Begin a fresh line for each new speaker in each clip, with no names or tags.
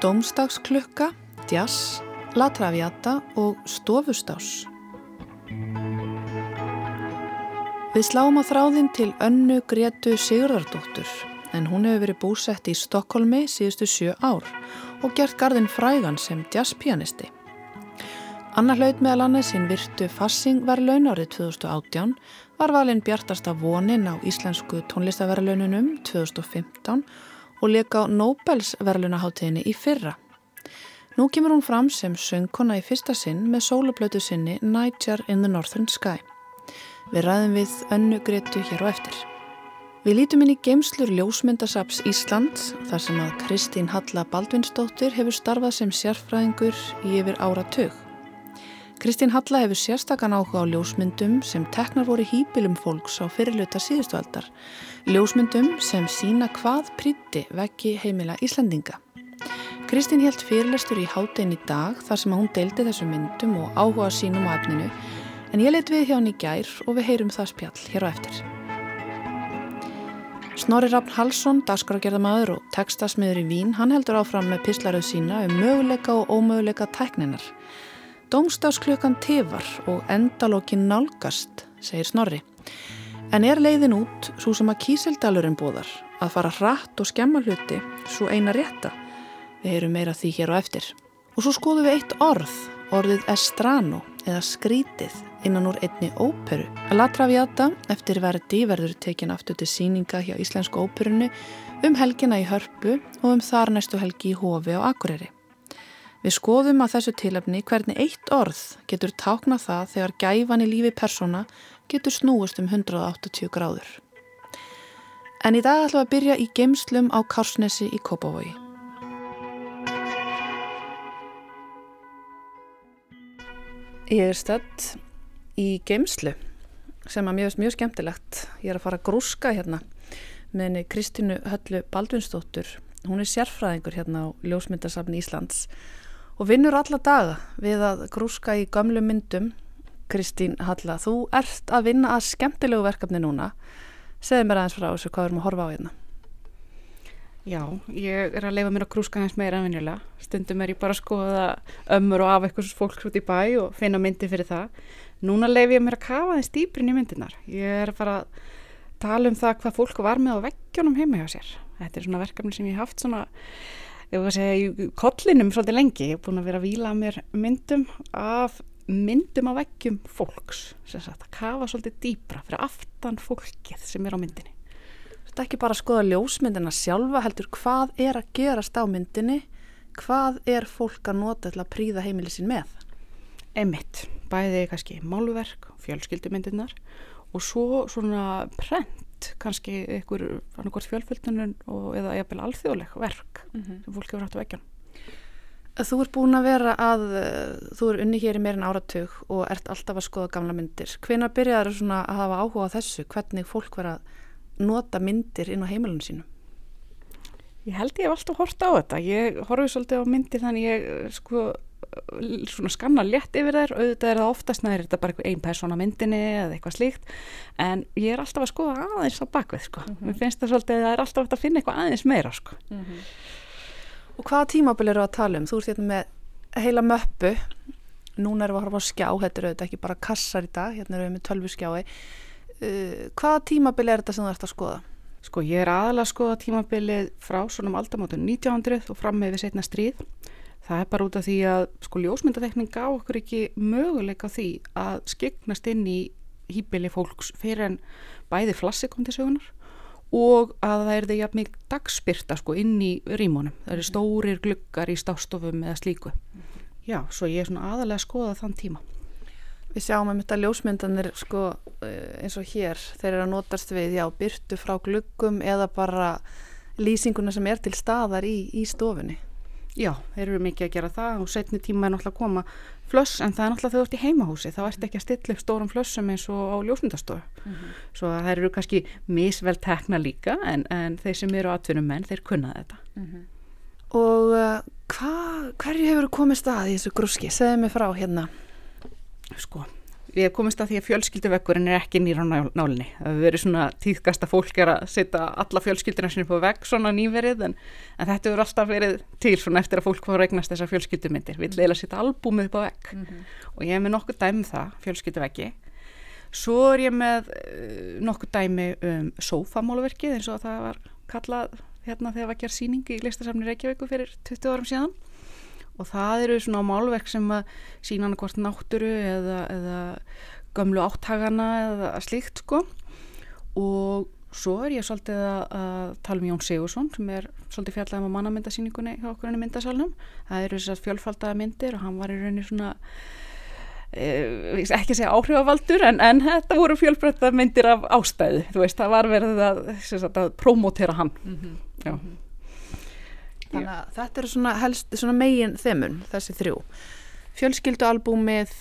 Dómstagsklukka, djass, latraviata og stofustás. Við sláum á þráðin til önnu Gretu Sigurðardóttur en hún hefur verið búsett í Stokkólmi síðustu sjö ár og gert gardin frægan sem jazzpianisti. Anna hlaut meðal annars hinn virtu Fassingverlaun árið 2018 var valinn bjartasta vonin á Íslensku tónlistaverlaununum 2015 og leka á Nobelsverlunaháttiðinni í fyrra. Nú kemur hún fram sem söngkona í fyrsta sinn með sólublötu sinni Niger in the Northern Sky. Við ræðum við önnu gretu hér á eftir. Við lítum inn í geimslur Ljósmyndasaps Íslands þar sem að Kristín Halla Baldvinsdóttir hefur starfað sem sérfræðingur í yfir ára tög. Kristín Halla hefur sérstakann áhuga á ljósmyndum sem teknar voru hýpilum fólks á fyrirluta síðustualdar. Ljósmyndum sem sína hvað príti veggi heimila Íslandinga. Kristín helt fyrirlestur í hátinn í dag þar sem hún deildi þessu myndum og áhuga sínum á efninu en ég let við hjá hann í gær og við heyrum það spjall hér á eftir. Snorri Rafn Halsson, dagskrágerðamaður og tekstasmiður í Vín, hann heldur áfram með pislaröð sína um möguleika og ómöguleika tækninar. Dómstafsklukkan tifar og endalókin nálgast, segir Snorri. En er leiðin út svo sem að kísildalurinn bóðar að fara hratt og skemma hluti svo eina rétta. Við heyrum meira því hér á eftir. Og svo skoðum við eitt orð, orðið estrano eða skrítið innan úr einni óperu. La Traviata eftir verdi verður tekin aftur til síninga hjá Íslensku óperunni um helgina í Hörpu og um þar næstu helgi í Hófi á Akureyri. Við skoðum að þessu tilöfni hvernig eitt orð getur tákna það þegar gæfan í lífi persóna getur snúist um 180 gráður. En í dag ætlum við að byrja í gemslum á Kársnesi í Kópavogi. Ég er stödd í geimslu sem að mjög, mjög skemmtilegt. Ég er að fara að grúska hérna með henni Kristínu Höllu Baldvinsdóttur. Hún er sérfræðingur hérna á Ljósmyndasafni Íslands og vinnur alla daga við að grúska í gamlu myndum. Kristín Halla, þú ert að vinna að skemmtilegu verkefni núna. Segð mér aðeins frá þessu hvað við erum að horfa á hérna.
Já, ég er að leifa mér að krúska hans meira en vinjulega. Stundum er ég bara að skoða ömmur og af eitthvað fólks út í bæ og finna myndi fyrir það. Núna leif ég mér að kafa þess dýbrin í myndinar. Ég er bara að tala um það hvað fólk var með á veggjónum heima hjá sér. Þetta er svona verkefni sem ég haft svona, að segja, kollinum svolítið lengi. Ég er búin að vera að vila mér myndum af myndum á veggjum fólks. Sagt, að kafa svolítið dýbra fyrir aftan fólkið sem er á myndinni
ert ekki bara að skoða ljósmyndina sjálfa heldur hvað er að gerast á myndinni hvað er fólk að nota til að príða heimilisin með
Emitt, bæði kannski málverk fjölskyldumyndinar og svo svona prent kannski einhver fjölfjöldunum eða eða alþjóðleg verk mm -hmm. sem fólk hefur hægt að vekja
Þú ert búin að vera að þú er unni hér í meirin áratug og ert alltaf að skoða gamla myndir hvena byrjaður svona að hafa áhuga á þessu hvernig fólk vera að nota myndir inn á heimilunum sínum?
Ég held ég hef alltaf hort á þetta. Ég horfið svolítið á myndir þannig ég sko svona skanna létt yfir þær auðvitað er það oftast næri þetta bara einn persóna myndinni eða eitthvað slíkt en ég er alltaf að skoða aðeins á bakvið sko. Mm -hmm. Mér finnst það svolítið að það er alltaf að finna eitthvað aðeins meira sko. Mm -hmm.
Og hvaða tímabil eru að tala um? Þú ert hérna með heila möppu núna erum við að horfa á skjá, þetta eru auðvitað ekki bara kassar í dag, hérna erum við með tölvu skjái uh, hvaða tímabili er þetta sem þú ert að skoða?
Sko ég er aðalega að skoða tímabilið frá svonum aldamátun 1900 og fram með við setna stríð. Það er bara út af því að sko ljósmyndatekning gá okkur ekki möguleika því að skyggnast inn í hýbili fólks fyrir en bæði flassi kom til sögunar og að það er því að mikið dagspyrta sko inn í rímónum. Það eru stórir gluggar í stástofum eða slíku. Já, svo ég er svona aðalega að skoða þann tíma.
Við sjáum að þetta ljósmyndanir sko eh, eins og hér, þeir eru að notast við já, byrtu frá gluggum eða bara lýsinguna sem er til staðar í, í stofunni.
Já, þeir eru mikið að gera það og setni tíma er náttúrulega að koma flöss en það er náttúrulega þegar þú ert í heimahúsi þá ert ekki að stilla upp stórum flössum eins og á ljósmyndastofu. Mm -hmm. Svo það eru kannski misvel tekna líka en, en þeir sem eru atvinnum menn, þeir kunna þetta. Mm -hmm.
Og uh, hva, hverju hefur komið stað í þessu grúski? Segðu mig frá hérna
sko, við komumst að því að fjölskylduvekkurinn er ekki nýra á nálinni. Það hefur verið svona tíðkasta fólk er að setja alla fjölskyldina sinni på vekk svona nýverið en, en þetta hefur alltaf verið til svona eftir að fólk fór að eignast þessar fjölskyldumindir. Við leila setja albúmið på vekk mm -hmm. og ég hef með nokkuð dæmi um það, fjölskylduvekki. Svo er ég með uh, nokkuð dæmi um sofamálverkið eins og það var kallað hérna þegar var ekki að síningi í listasafni Reykjavíku fyrir 20 árum síðan og það eru svona málverk sem að sína hann hvort nátturu eða, eða gömlu áttagana eða slíkt sko. Og svo er ég svolítið að, að tala um Jón Sigursson sem er svolítið fjallega með mannamyndasýningunni hjá okkur henni myndasalunum það eru þess að fjölfaldaða myndir og hann var í rauninni svona eh, ekki að segja áhrifavaldur en, en þetta voru fjölbreytta myndir af ástæðu. Þú veist það var verið að, að promotera hann. Mm -hmm. já. -hmm.
Þannig að þetta eru svona, helst, svona megin þemun, þessi þrjú. Fjölskyldualbúmið,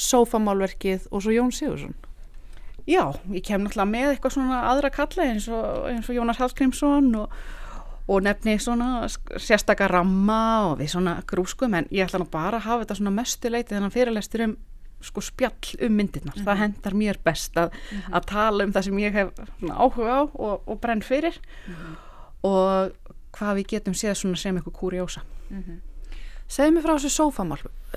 sófamálverkið og svo Jón Sigursson.
Já, ég kem náttúrulega með eitthvað svona aðra kalla eins og, eins og Jónas Hallgrímsson og, og nefni svona sérstakar ramma og við svona grúskum en ég ætla nú bara að hafa þetta svona mestuleiti þannig að fyrirlestur um sko spjall um myndirnar. Mm -hmm. Það hendar mér best að, mm -hmm. að tala um það sem ég hef áhuga á og, og brenn fyrir mm -hmm. og hvað við getum séð sem eitthvað kúriósa mm -hmm.
Segð mér frá þessu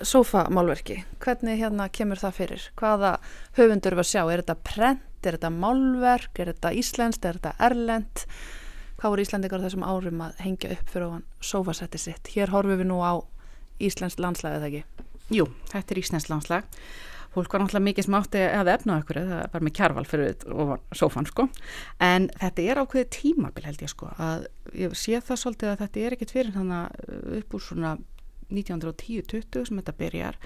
sófamálverki. Hvernig hérna kemur það fyrir? Hvaða höfundur var að sjá? Er þetta prent, er þetta málverk? Er þetta íslenskt, er þetta erlend hvað voru Íslandikar þessum árum að hengja upp fyrir ofan sófasetti sitt? Hér horfum við nú á Íslensk landslag eða ekki?
Jú, þetta er Íslensk landslag fólk var náttúrulega mikið smátti að efna okkur, það var með kjarval fyrir sofan sko, en þetta er ákveðið tímabil held ég sko að ég sé það svolítið að þetta er ekkit fyrir þannig upp úr svona 1910-20 sem þetta byrjar.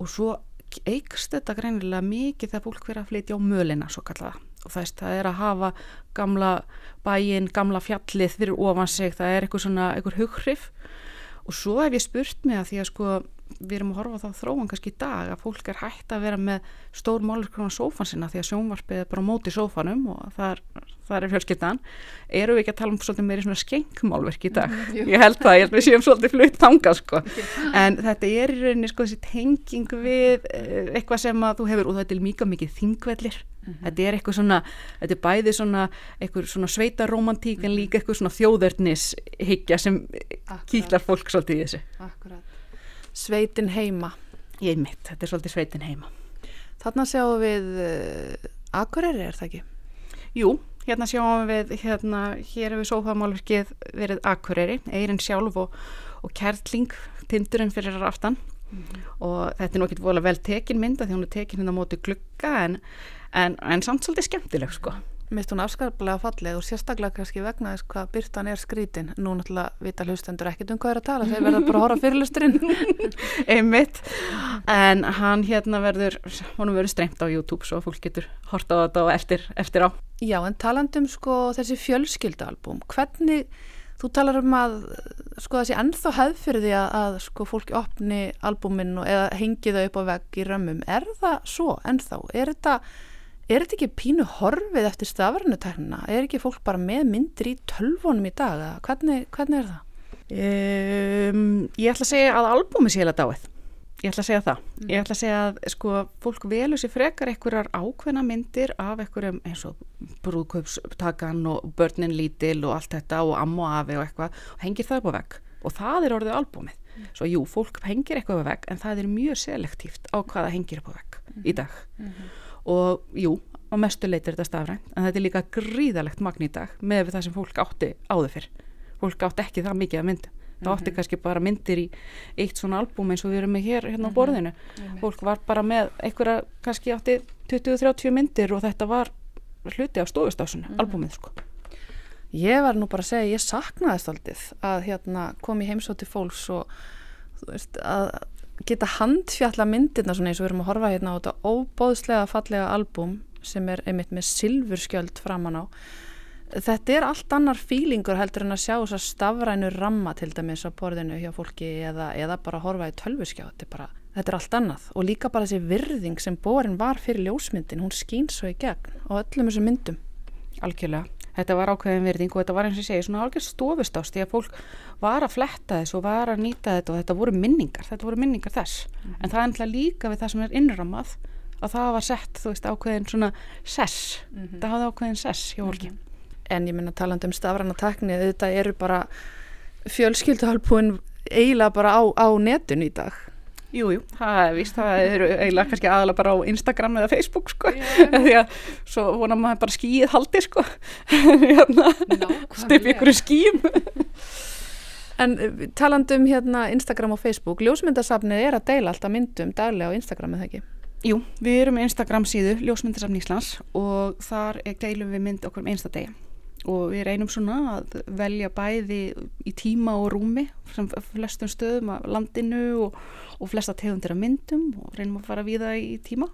Og svo eikst þetta greinilega mikið þegar fólk verið að flytja á mölina svo kallaða og þess það er að hafa gamla bæin, gamla fjallið fyrir ofan sig, það er eitthvað svona eitthvað hughrif. Og svo hef ég spurt mig að því að sko við erum að horfa þá þróan kannski í dag að fólk er hægt að vera með stór málurkronan sófan sinna því að sjónvarpið er bara móti sófanum og það er, það er fjölskyttan eru við ekki að tala um svolítið meiri svona skengmálverk í dag mm, ég held það, ég held við séum svolítið flutt þanga sko. en þetta er í rauninni sko þessi tenging við eh, eitthvað sem að þú hefur og þetta er mjög mikið þingvellir Mm -hmm. þetta er eitthvað svona, þetta er bæði svona eitthvað svona sveitaromantík en mhm. líka eitthvað svona þjóðverðnishyggja sem Akkurat. kýtlar fólk svolítið í þessu
Akkurat sveitin heima.
Ég mitt, þetta er svolítið sveitin heima.
Þarna sjáum við uh, Akureyri, er það ekki?
Jú, hérna sjáum við, hérna, hér hefur sófamálverkið verið Akureyri, Eirin sjálf og, og Kertling, tindurinn fyrir aftan mm -hmm. og þetta er nokkið volið vel tekin mynda því hún er tekin hérna móti glugga en, en, en samt svolítið skemmtileg sko.
Mist hún afskaplega falleg og sérstaklega kannski vegna þess hvað byrtan er skrítin. Nú náttúrulega vita hlustendur ekkert um hvað er að tala, þeir verða bara að horfa fyrirlusturinn.
Einmitt. En hann hérna verður, hann verður streymt á YouTube svo fólk getur horta á þetta og eftir, eftir á.
Já, en talandum sko þessi fjölskyldalbum, hvernig, þú talar um að sko þessi ennþá hefð fyrir því að, að sko fólki opni albuminn eða hengi þau upp á vegg í römmum. Er það svo ennþá? Er þetta Er þetta ekki pínu horfið eftir stafrænuteknina? Er ekki fólk bara með myndir í tölvunum í dag? Hvernig, hvernig er það?
Um, ég ætla að segja að albúmi sé heila dáið. Ég ætla að segja það. Mm. Ég ætla að segja að sko, fólk velur sér frekar einhverjar ákveðna myndir af einhverjum eins og brúðkaupstakan og börnin lítil og allt þetta og ammo afi og eitthvað og hengir það upp á vegg. Og það er orðið albúmið. Mm. Svo jú, fólk hengir eitthvað upp á vegg en það er mjög selektíft á hvaða hengir upp á vegg mm. í dag. -hmm og jú, á mestu leytir þetta stafrænt en þetta er líka gríðalegt magn í dag með það sem fólk átti áður fyrr fólk átti ekki það mikið að mynda það átti mm -hmm. kannski bara myndir í eitt svona albúm eins og við erum með hér hérna á mhm. borðinu mm -hmm. fólk var bara með einhverja kannski átti 20-30 myndir og þetta var hluti af stofustásun mm -hmm. albúmið sko
Ég var nú bara að segja, ég saknaðist aldrei að hérna kom í heimsóti fólks og þú veist að geta handfjalla myndirna svona eins og við erum að horfa hérna á þetta óbóðslega fallega albúm sem er einmitt með silfurskjöld framan á. Þetta er allt annar fílingur heldur en að sjá þess að stafrænu ramma til dæmis á borðinu hjá fólki eða, eða bara horfa í tölvuskjá. Þetta þetta er allt annað. Og líka bara þessi virðing sem borin var fyrir ljósmyndin hún skýn svo í gegn og öllum þessum myndum.
Algjörlega þetta var ákveðin virðing og þetta var eins og segi svona algjör stofustást því að fólk var að fletta þess og var að nýta þetta og þetta voru minningar, þetta voru minningar þess mm -hmm. en það er ennlega líka við það sem er innramað að það var sett, þú veist, ákveðin svona sess,
Mhm.
það hafði ákveðin sess hjá fólki.
En ég minna talandi um stafræna tekni, þetta eru bara fjölskylduhalbúin eiginlega bara á, á netun í dag.
Jú, jú, það er víst, það eru eiginlega kannski aðalega bara á Instagram eða Facebook, sko, því að svo vonar maður bara skýið haldi, sko, hérna, stipi ykkur í skýjum.
En uh, talandi um hérna Instagram og Facebook, ljósmyndasafnið er að deila alltaf myndum daglega á Instagram eða ekki?
Jú, við erum Instagram síðu, Ljósmyndasafn Íslands og þar deilum við mynd okkur um einstadegi og við reynum svona að velja bæði í tíma og rúmi sem flestum stöðum af landinu og, og flesta tegundir af myndum og reynum að fara við það í tíma.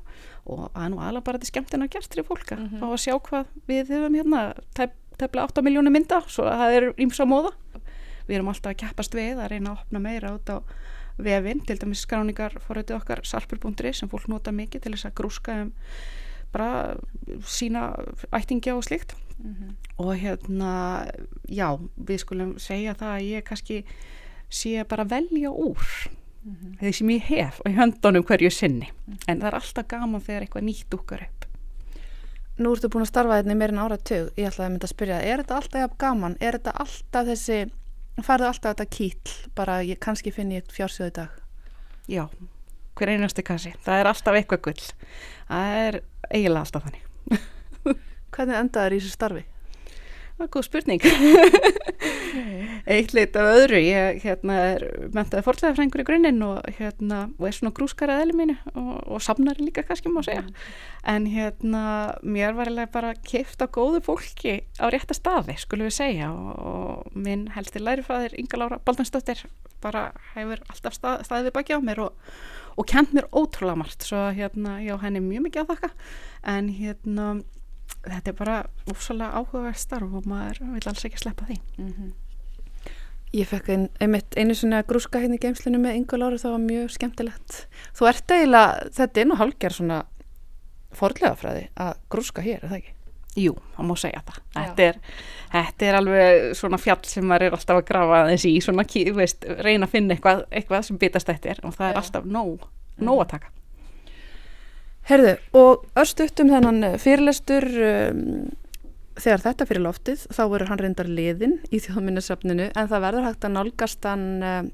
Og er nú alveg bara þetta skemmtina gert fyrir fólk að
Mhm.
fá að sjá hvað við höfum hérna tæplega 8 miljónu mynda svo að það er ímsa móða. Við erum alltaf að keppast við að reyna að opna meira út á vefinn, til dæmis skráningar fórötu okkar sarpur.ri sem fólk nota mikið til þess að grúska um bara sína ættingja og slíkt og hérna já, við skulum segja það að ég kannski sé bara velja úr þeir sem ég hef og í höndunum hverju sinni. En það er alltaf gaman þegar eitthvað nýtt dukkar upp.
Nú ertu búin að starfa hérna í meirin áratug, ég ætlaði að mynda að spyrja, er þetta alltaf gaman? Er þetta alltaf þessi, færðu alltaf þetta kýll, bara ég kannski finn ég fjársjóð í dag?
já, hver einasti kassi. Það er alltaf eitthvað gull. Það er eiginlega alltaf þannig
Hvernig endaður í þessu starfi?
Það er góð spurning. Eitt lit af öðru, ég hérna, er mentaði forðlega í grunninn og, hérna, og er svona grúskara eðli mínu og, og safnari líka kannski má segja. En hérna, mér var eiginlega bara keift á góðu fólki á rétta staði, skulum við segja. Og, og minn helsti lærifæðir Inga Lára Baldansdóttir bara hefur alltaf stað, staðið við baki á mér og, og kent mér ótrúlega margt. Svo hérna, já, henni mjög mikið að þakka. En hérna, þetta er bara úfsalega áhugaverð starf og maður vil alls ekki sleppa því.
Ég fekk ein, einmitt einu svona grúska hérna í geimslinu með Ingu Láru, það var mjög skemmtilegt. Þú ert eiginlega, þetta er nú hálfgerð svona forlega fræði að grúska hér, er það ekki?
Jú, það má segja það. Þetta er, þetta er alveg svona fjall sem maður er alltaf að grafa þessi í svona, veist, reyna að finna eitthvað, eitthvað sem bitast eftir og það er
Já.
alltaf nóg, nóg að taka.
Herðu, og örstutt um þennan eh, fyrirlestur um, þegar þetta fyrir loftið, þá verður hann reyndar liðin í þjóðminnesafninu en það verður hægt að nálgast hann um,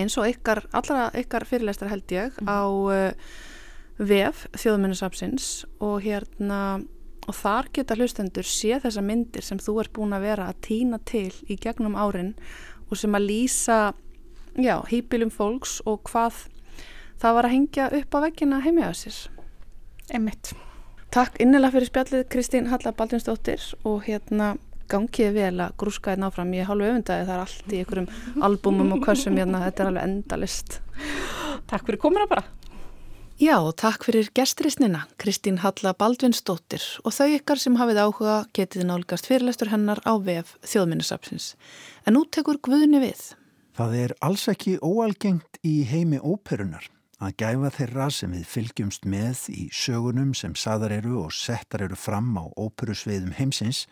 eins og ykkar, allra ykkar fyrirlestar held ég á uh, vef þjóðminnesafsins og hérna og þar geta hlustendur sé þessa myndir sem þú ert búin að vera að týna til í gegnum árin og sem að lýsa já, hýpilum fólks og hvað það var að hengja upp á veggina sér.
Einmitt.
Takk innilega fyrir spjallið Kristín Halla Baldinsdóttir og hérna gangið vel að grúska hérna áfram. Ég er hálfu öfundaði það er allt í einhverjum albúmum og kössum hérna, þetta er alveg endalist.
Takk fyrir komuna bara.
Já, og takk fyrir gestrisnina, Kristín Halla Baldvinsdóttir og þau ykkar sem hafið áhuga getið nálgast fyrirlestur hennar á vef þjóðminnisapsins. En nú tekur Guðni við.
Það er alls ekki óalgengt í heimi óperunar að gæfa þeirra sem við fylgjumst með í sögunum sem saðar eru og settar eru fram á óperusviðum heimsins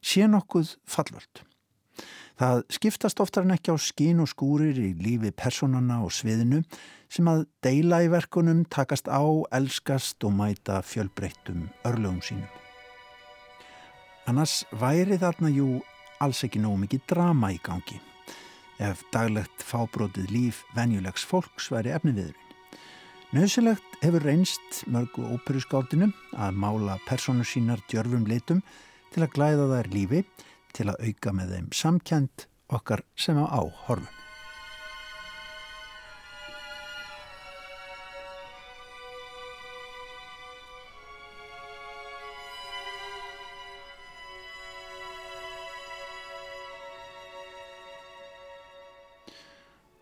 sé nokkuð fallvöld. Það skiptast oftar en ekki á skín og skúrir í lífi personana og sviðinu sem að deila í verkunum, takast á, elskast og mæta fjölbreyttum örlögum sínum. Annars væri þarna jú alls ekki nógu mikið drama í gangi ef daglegt fábrótið líf venjulegs fólks væri efni viðurinn. Nauðsilegt hefur reynst mörgu óperuskáldinu að mála personu sínar djörfum litum til að glæða þær lífi, til að auka með þeim samkjönd okkar sem á áhorfum.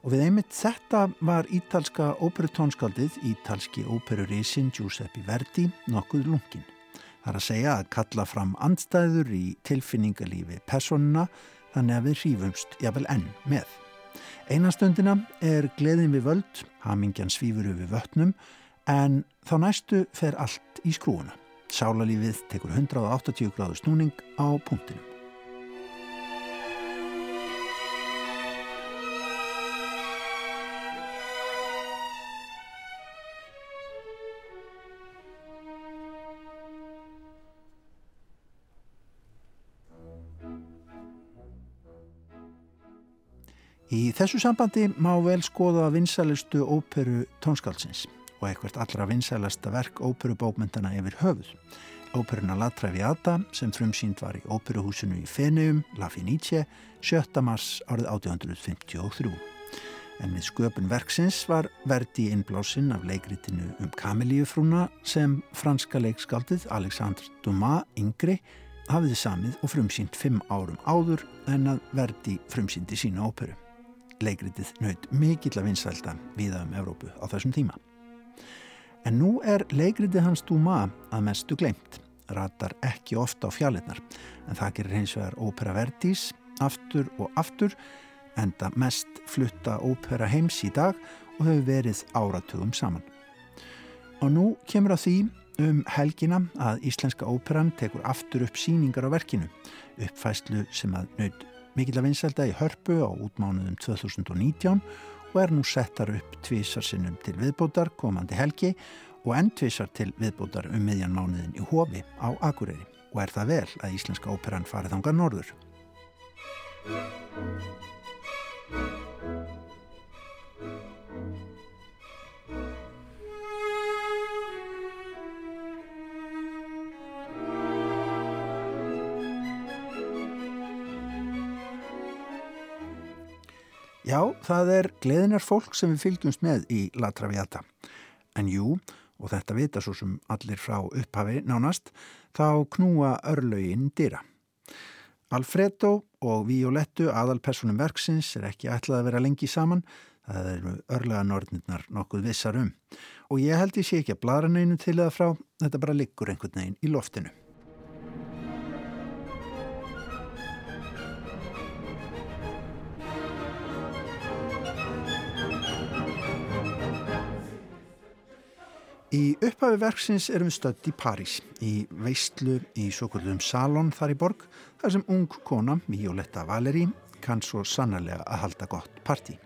Og við einmitt þetta var ítalska óperutónskaldið, ítalski óperurísin Giuseppe Verdi, nokkuð lungin. Það er að segja að kalla fram andstæður í tilfinningalífi personuna þannig að við hrífumst jafnvel enn með. Einastundina er gleðin við völd, hamingjan svífur við vötnum, en þá næstu fer allt í skrúuna. Sálarlífið tekur 180 gráðu snúning á punktinum. Í þessu sambandi má vel skoða vinsælustu óperu tónskálsins og eitthvað allra vinsælasta verk óperubókmyndana yfir höfuð. Óperuna La Traviata sem frumsýnd var í óperuhúsinu í Feneum, La Fenice, 7. mars árið 1853. En við sköpun verksins var verdi innblásinn af leikritinu um Kamilíufrúna sem franska leikskaldið Alexandre Dumas yngri hafiði samið og frumsýnd fimm árum áður en að verdi frumsýndi sína óperu. Leikritið naut mikill að vinsælda viða um Evrópu á þessum tíma. En nú er leikritið hans Duma að mestu glemt, ratar ekki ofta á fjallinnar, en það gerir hins vegar ópera verdís, aftur og aftur, enda mest flutta ópera heims í dag og hefur verið áratugum saman. Og nú kemur á því um helgina að Íslenska óperan tekur aftur upp síningar á verkinu, uppfæslu sem að naut mikill að vinselda í hörpu á útmánuðum 2019 og er nú settar upp tvísarsinnum til viðbótar komandi helgi og enn tvísar til viðbótar um miðjan mánuðin í hofi á Akureyri og er það vel að Íslenska óperan farið ángar norður. Já, það er gleðinar fólk sem við fylgjumst með í La Traviata. En jú, og þetta vita svo sem allir frá upphafi nánast, þá knúa örlaugin dýra. Alfredo og Violettu, aðalpersonum verksins, er ekki ætlað að vera lengi saman. Það eru örlega norðnirnar nokkuð vissar um. Og ég held ég sé ekki að blara neinu til eða frá, þetta bara liggur einhvern veginn í loftinu. Í upphafi verksins erum við stödd í París, í veistlu í svo kvöldum salon þar í borg, þar sem ung kona, Violetta Valeri, kann svo sannarlega að halda gott parti.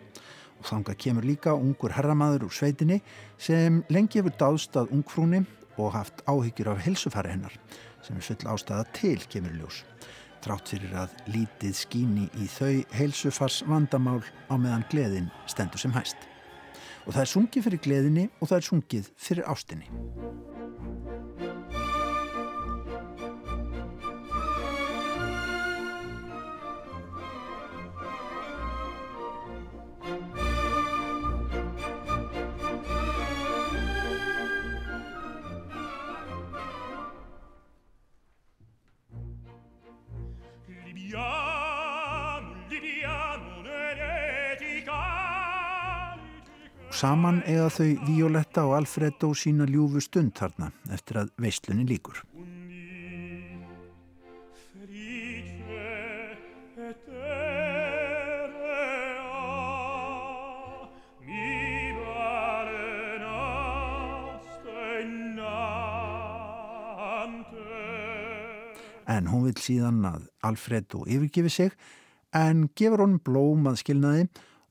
Og þanga kemur líka ungur herramaður úr sveitinni sem lengi hefur dáðst að ungfrúni og haft áhyggjur af helsufæri hennar, sem er full ástæða til kemur ljós. Trátt fyrir að lítið skíni í þau helsufars vandamál á meðan gleðin stendur sem hæst og það er sungið fyrir gleðinni og það er sungið fyrir ástinni. Saman eða þau Violetta og Alfredo sína ljúfu stund þarna eftir að veistlunni líkur. En hún vil síðan að Alfredo yfirgefi sig en gefur honum blóm að skilnaði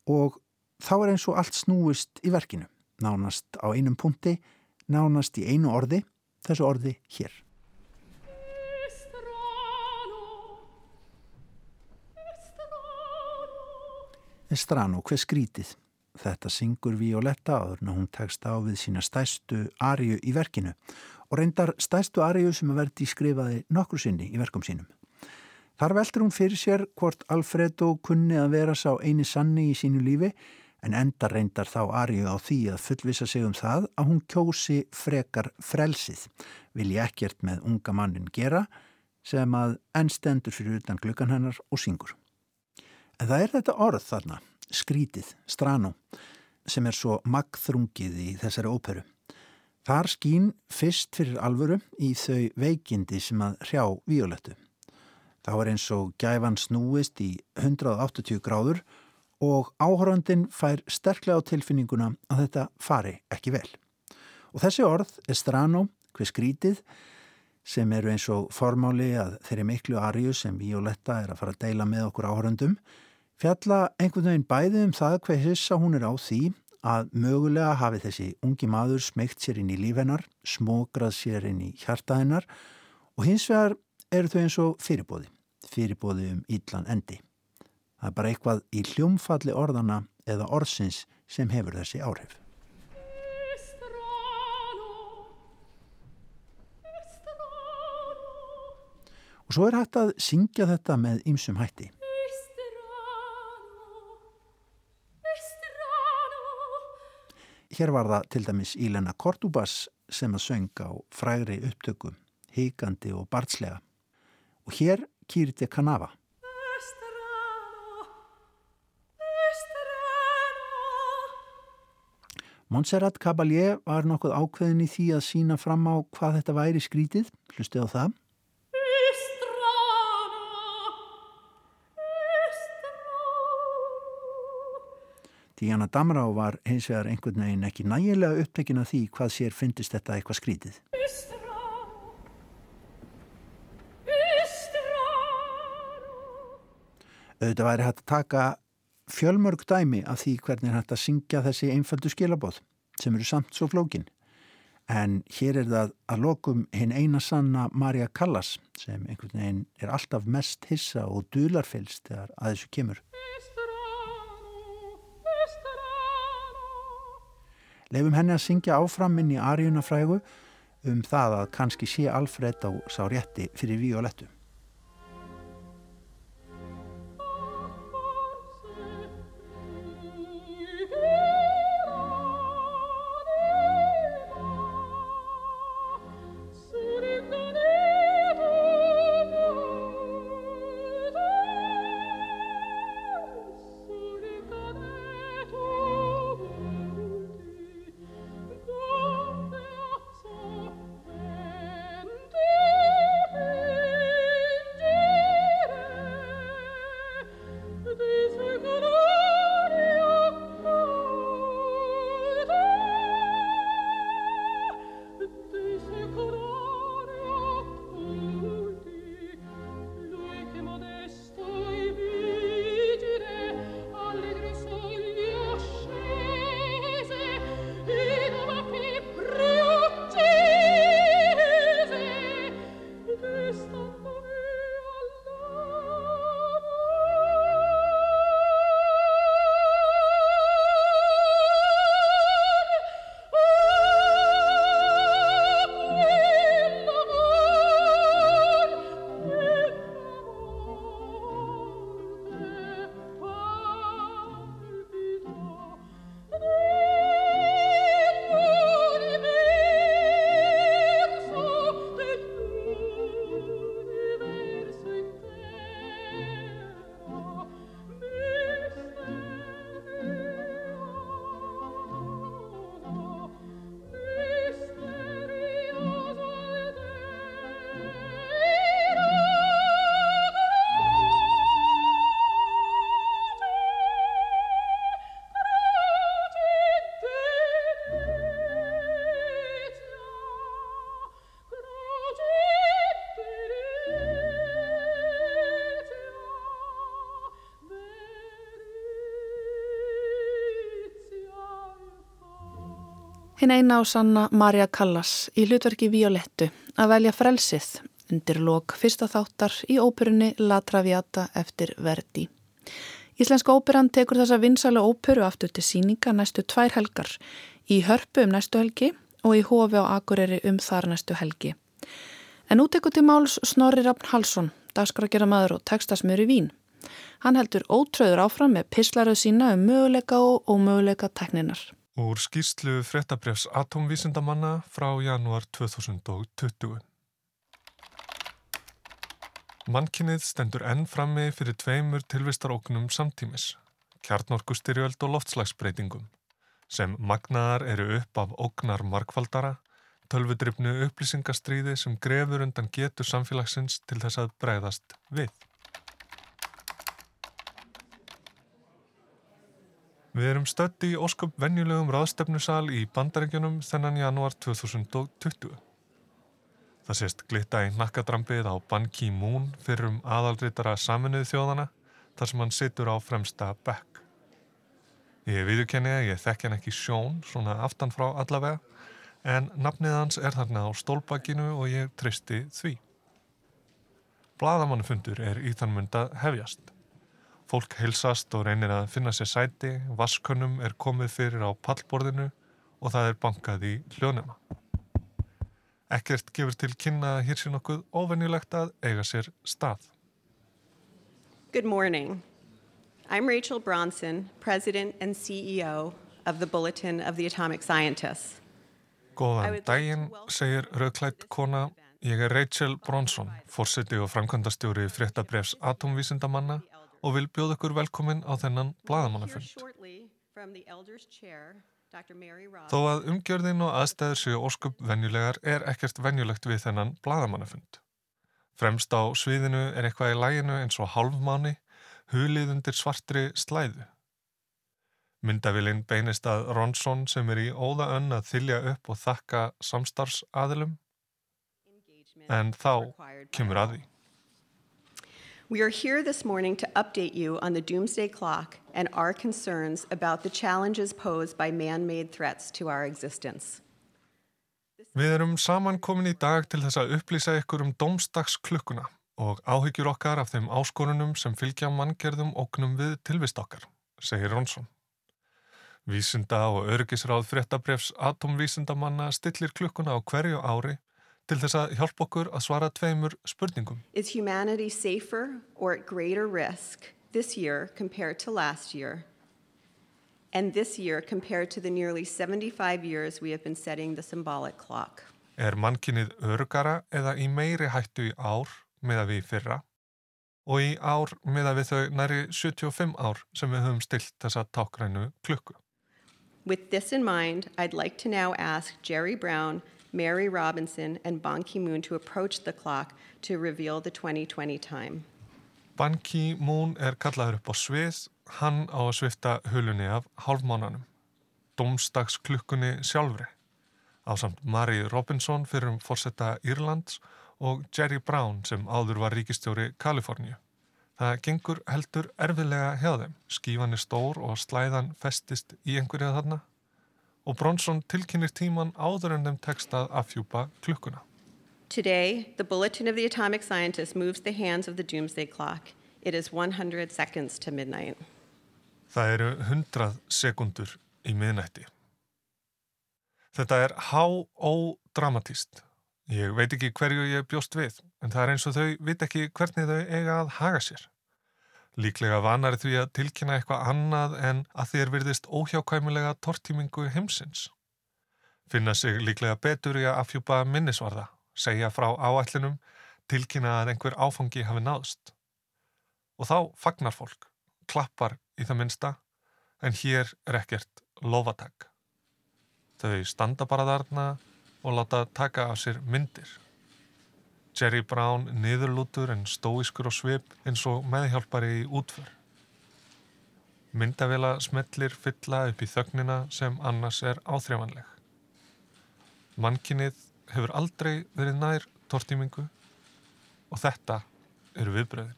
og þá er eins og allt snúist í verkinu, nánast á einum punkti, nánast í einu orði, þessu orði hér. Estrano, hver skrítið? Þetta syngur Violetta áður en hún tekst á við sína stæstu ariu í verkinu og reyndar stæstu ariu sem að verði skrifaði nokkru sinni í verkum sínum. Þar veldur hún fyrir sér hvort Alfredo kunni að vera sá eini sanni í sínu lífi en enda reyndar þá Arju á því að fullvisa sig um það að hún kjósi frekar frelsið, vilja ekkert með unga mannin gera sem að ennstendur fyrir utan glukkan hennar og syngur. En það er þetta orð þarna, skrítið, strano, sem er svo magþrungið í þessari óperu. Þar skín fyrst fyrir alvöru í þau veikindi sem að hrjá violettu. Það var eins og gæfan snúist í 180 gráður og áhörandin fær sterklega á tilfinninguna að þetta fari ekki vel. Og þessi orð, estrano, hver skrítið, sem eru eins og formáli að þeirri miklu arju sem Violetta er að fara að deila með okkur áhörandum, fjalla einhvern veginn bæði um það hver hissa hún er á því að mögulega hafi þessi ungi maður smegt sér inn í lífennar, smógrað sér inn í hjartaðinnar og hins vegar eru þau eins og fyrirbóði, fyrirbóði um íllan endi. Það er bara eitthvað í hljómfalli orðana eða orðsins sem hefur þessi áhrif. Og svo er hægt að syngja þetta með ymsum hætti. Hér var það til dæmis Ílena Kortúbas sem að söng á frægri upptöku, híkandi og barnslega. Og hér kýrti Kanava. Montserrat Caballé var nokkuð ákveðin í því að sína fram á hvað þetta væri skrítið, hlustið á það. Díana Damrá var hins vegar einhvern veginn ekki nægilega upptekin af því hvað sér fyndist þetta eitthvað skrítið. Auðvitað væri hægt að taka fjölmörg dæmi af því hvernig hægt að syngja þessi einföldu skilabóð sem eru samt svo flókin. En hér er það að lokum hinn eina sanna Marja Callas sem einhvern veginn er alltaf mest hissa og dularfylst þegar að þessu kemur. Leifum henni að syngja áfram inn í Arjunafrægu um það að kannski sé Alfred á sá rétti fyrir Violettu. Hinn eina á sanna Marja Callas í hlutverki Violettu að velja frelsið undir lok fyrsta þáttar í óperunni La Traviata eftir Verdi. Íslenska óperan tekur þessa vinsælu óperu aftur til síninga næstu tvær helgar í hörpu um næstu helgi og í hofi á Akureyri um þar næstu helgi. En útekur til máls Snorri Raffn Halsson, dagskragjara maður og tekstasmjör í Vín. Hann heldur ótröður áfram með pislaruð sína um möguleika og ómöguleika tekninar.
Úr skýrslu fréttabrefs atomvísindamanna frá janúar 2020. Mannkinnið stendur enn frammi fyrir tveimur tilvistaróknum samtímis, kjarnorkustyrjöld og loftslagsbreytingum, sem magnaðar eru upp af ógnar markvaldara, tölvudryfnu upplýsingastríði sem grefur undan getur samfélagsins til þess að breyðast við. Við erum stötti í ósköp venjulegum ráðstefnusal í bandarengjunum þennan janúar 2020. Það sést glitta í nakkadrampið á Ban Ki-moon fyrir um aðaldritara saminuði þjóðana þar sem hann situr á fremsta bekk. Ég viðurkenni að ég þekk hann ekki sjón, svona aftan frá allavega, en nafnið hans er þarna á stólbakinu og ég tristi því. Bladamannufundur er í þann mund að hefjast. Fólk heilsast og reynir að finna sér sæti, vaskunum er komið fyrir á pallborðinu og það er bankað í hljónema. Ekkert gefur til kynna að hér sé nokkuð ofennilegt að eiga sér stað.
Good morning. I'm Rachel Bronson, President and CEO of the Bulletin of the Atomic Scientists.
Góðan daginn, segir rauðklætt kona. Ég er Rachel Bronson, fórseti og framkvæmdastjóri fréttabrefs atomvísindamanna og vil bjóða ykkur velkomin á þennan bladamannafund. Þó að umgjörðin og aðstæður séu óskup venjulegar er ekkert venjulegt við þennan bladamannafund. Fremst á sviðinu er eitthvað í læginu eins og halvmáni, hulið undir svartri slæðu. Myndavillin beinist að Ronsson sem er í óða önn að þylja upp og þakka samstarfsaðilum, en þá kemur að því.
We are here this morning to update you on the doomsday clock and our concerns about the challenges posed by man-made threats to our existence.
Við erum saman komin í dag til þess að upplýsa ykkur um domsdagsklukkuna og áhyggjur okkar af þeim áskorunum sem fylgja manngerðum oknum við tilvist okkar, segir Ronsson. Vísinda og örgisráð fréttabrefs atomvísindamanna stillir klukkuna á hverju ári til þess að hjálpa okkur að svara tveimur spurningum.
Is humanity safer or at greater risk this year compared to last year? And this year compared to the nearly 75 years we have been setting the symbolic clock.
Er mannkinnið örgara eða í meiri hættu í ár með að við fyrra og í ár með að við þau næri 75 ár sem við höfum stilt þessa tákrænu klukku.
With this in mind, I'd like to now ask Jerry Brown Mary Robinson and Ban Ki-moon to approach the clock to reveal the 2020 time.
Ban Ki-moon er kallaður upp á svið, hann á að svifta hulunni af hálfmánanum, domstagsklukkunni sjálfri, á samt Mary Robinson fyrir um fórsetta Írlands og Jerry Brown sem áður var ríkistjóri Kaliforníu. Það gengur heldur erfiðlega hjá þeim, skífan er stór og slæðan festist í einhverja þarna og Bronson tilkynir tíman áður en þeim tekst að afhjúpa klukkuna.
Today, the Bulletin of the Atomic Scientist moves the hands of the Doomsday Clock. It is 100 seconds to midnight.
Það eru 100 sekundur í miðnætti. Þetta er há-ó-dramatíst. Ég veit ekki hverju ég bjóst við, en það er eins og þau veit ekki hvernig þau eiga að haga sér. Líklega vanar því að tilkynna eitthvað annað en að þér virðist óhjákvæmulega tortímingu heimsins. Finna sig líklega betur í að afhjúpa minnisvarða, segja frá áætlinum, tilkynna að einhver áfangi hafi náðst. Og þá fagnar fólk, klappar í það minsta, en hér er ekkert lofatak. Þau standa bara þarna og láta taka af sér myndir. Jerry Brown niðurlútur en stóiskur og svip eins og meðhjálpari í útför. Myndavela smellir fylla upp í þögnina sem annars er áþrjámanleg. Mannkinnið hefur aldrei verið nær tortímingu og þetta eru viðbröðin.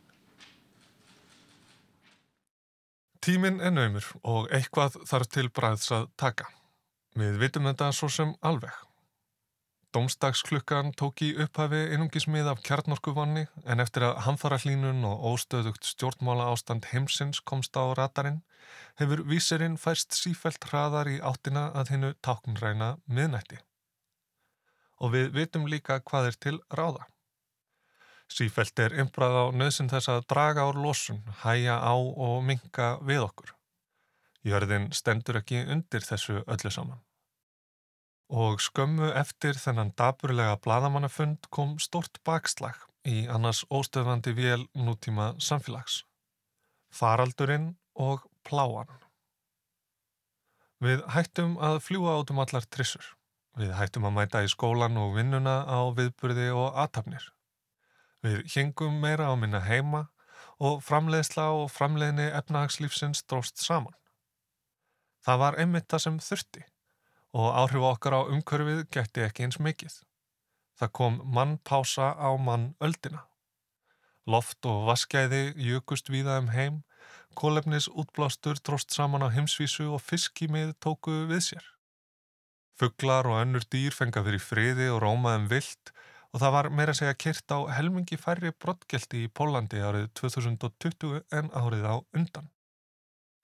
Tíminn er naumur og eitthvað þarf til bræðs að taka. Við vitum þetta svo sem alveg. Dómstagsklukkan tók í upphafi einungismið af kjarnorkuvanni en eftir að hamfara hlínun og óstöðugt stjórnmála ástand heimsins komst á radarinn hefur vísirinn færst sífælt hraðar í áttina að hinnu táknræna miðnætti. Og við vitum líka hvað er til ráða. Sífælt er ymbrað á nöðsinn þess að draga ár losun, hæja á og minka við okkur. Jörðin stendur ekki undir þessu öllu saman og skömmu eftir þennan daburlega bladamannafund kom stort bakslag í annars óstöðvandi vél nútíma samfélags. Faraldurinn og pláan. Við hættum að fljúa átum allar trissur. Við hættum að mæta í skólan og vinnuna á viðburði og aðtapnir. Við hengum meira á minna heima og framleiðsla og framleiðni efnahagslífsins dróst saman. Það var einmitt það sem þurfti og áhrif okkar á umkörfið gætti ekki eins mikið. Það kom mannpása á mann öldina. Loft og vaskæði jökust víða um heim, kólefnis útblástur dróst saman á heimsvísu og fiskímið tóku við sér. Fugglar og önnur dýr fenga fyrir friði og rómaðum vilt og það var meira segja kyrt á helmingi færri brottgelti í Pólandi árið 2020 en árið á undan.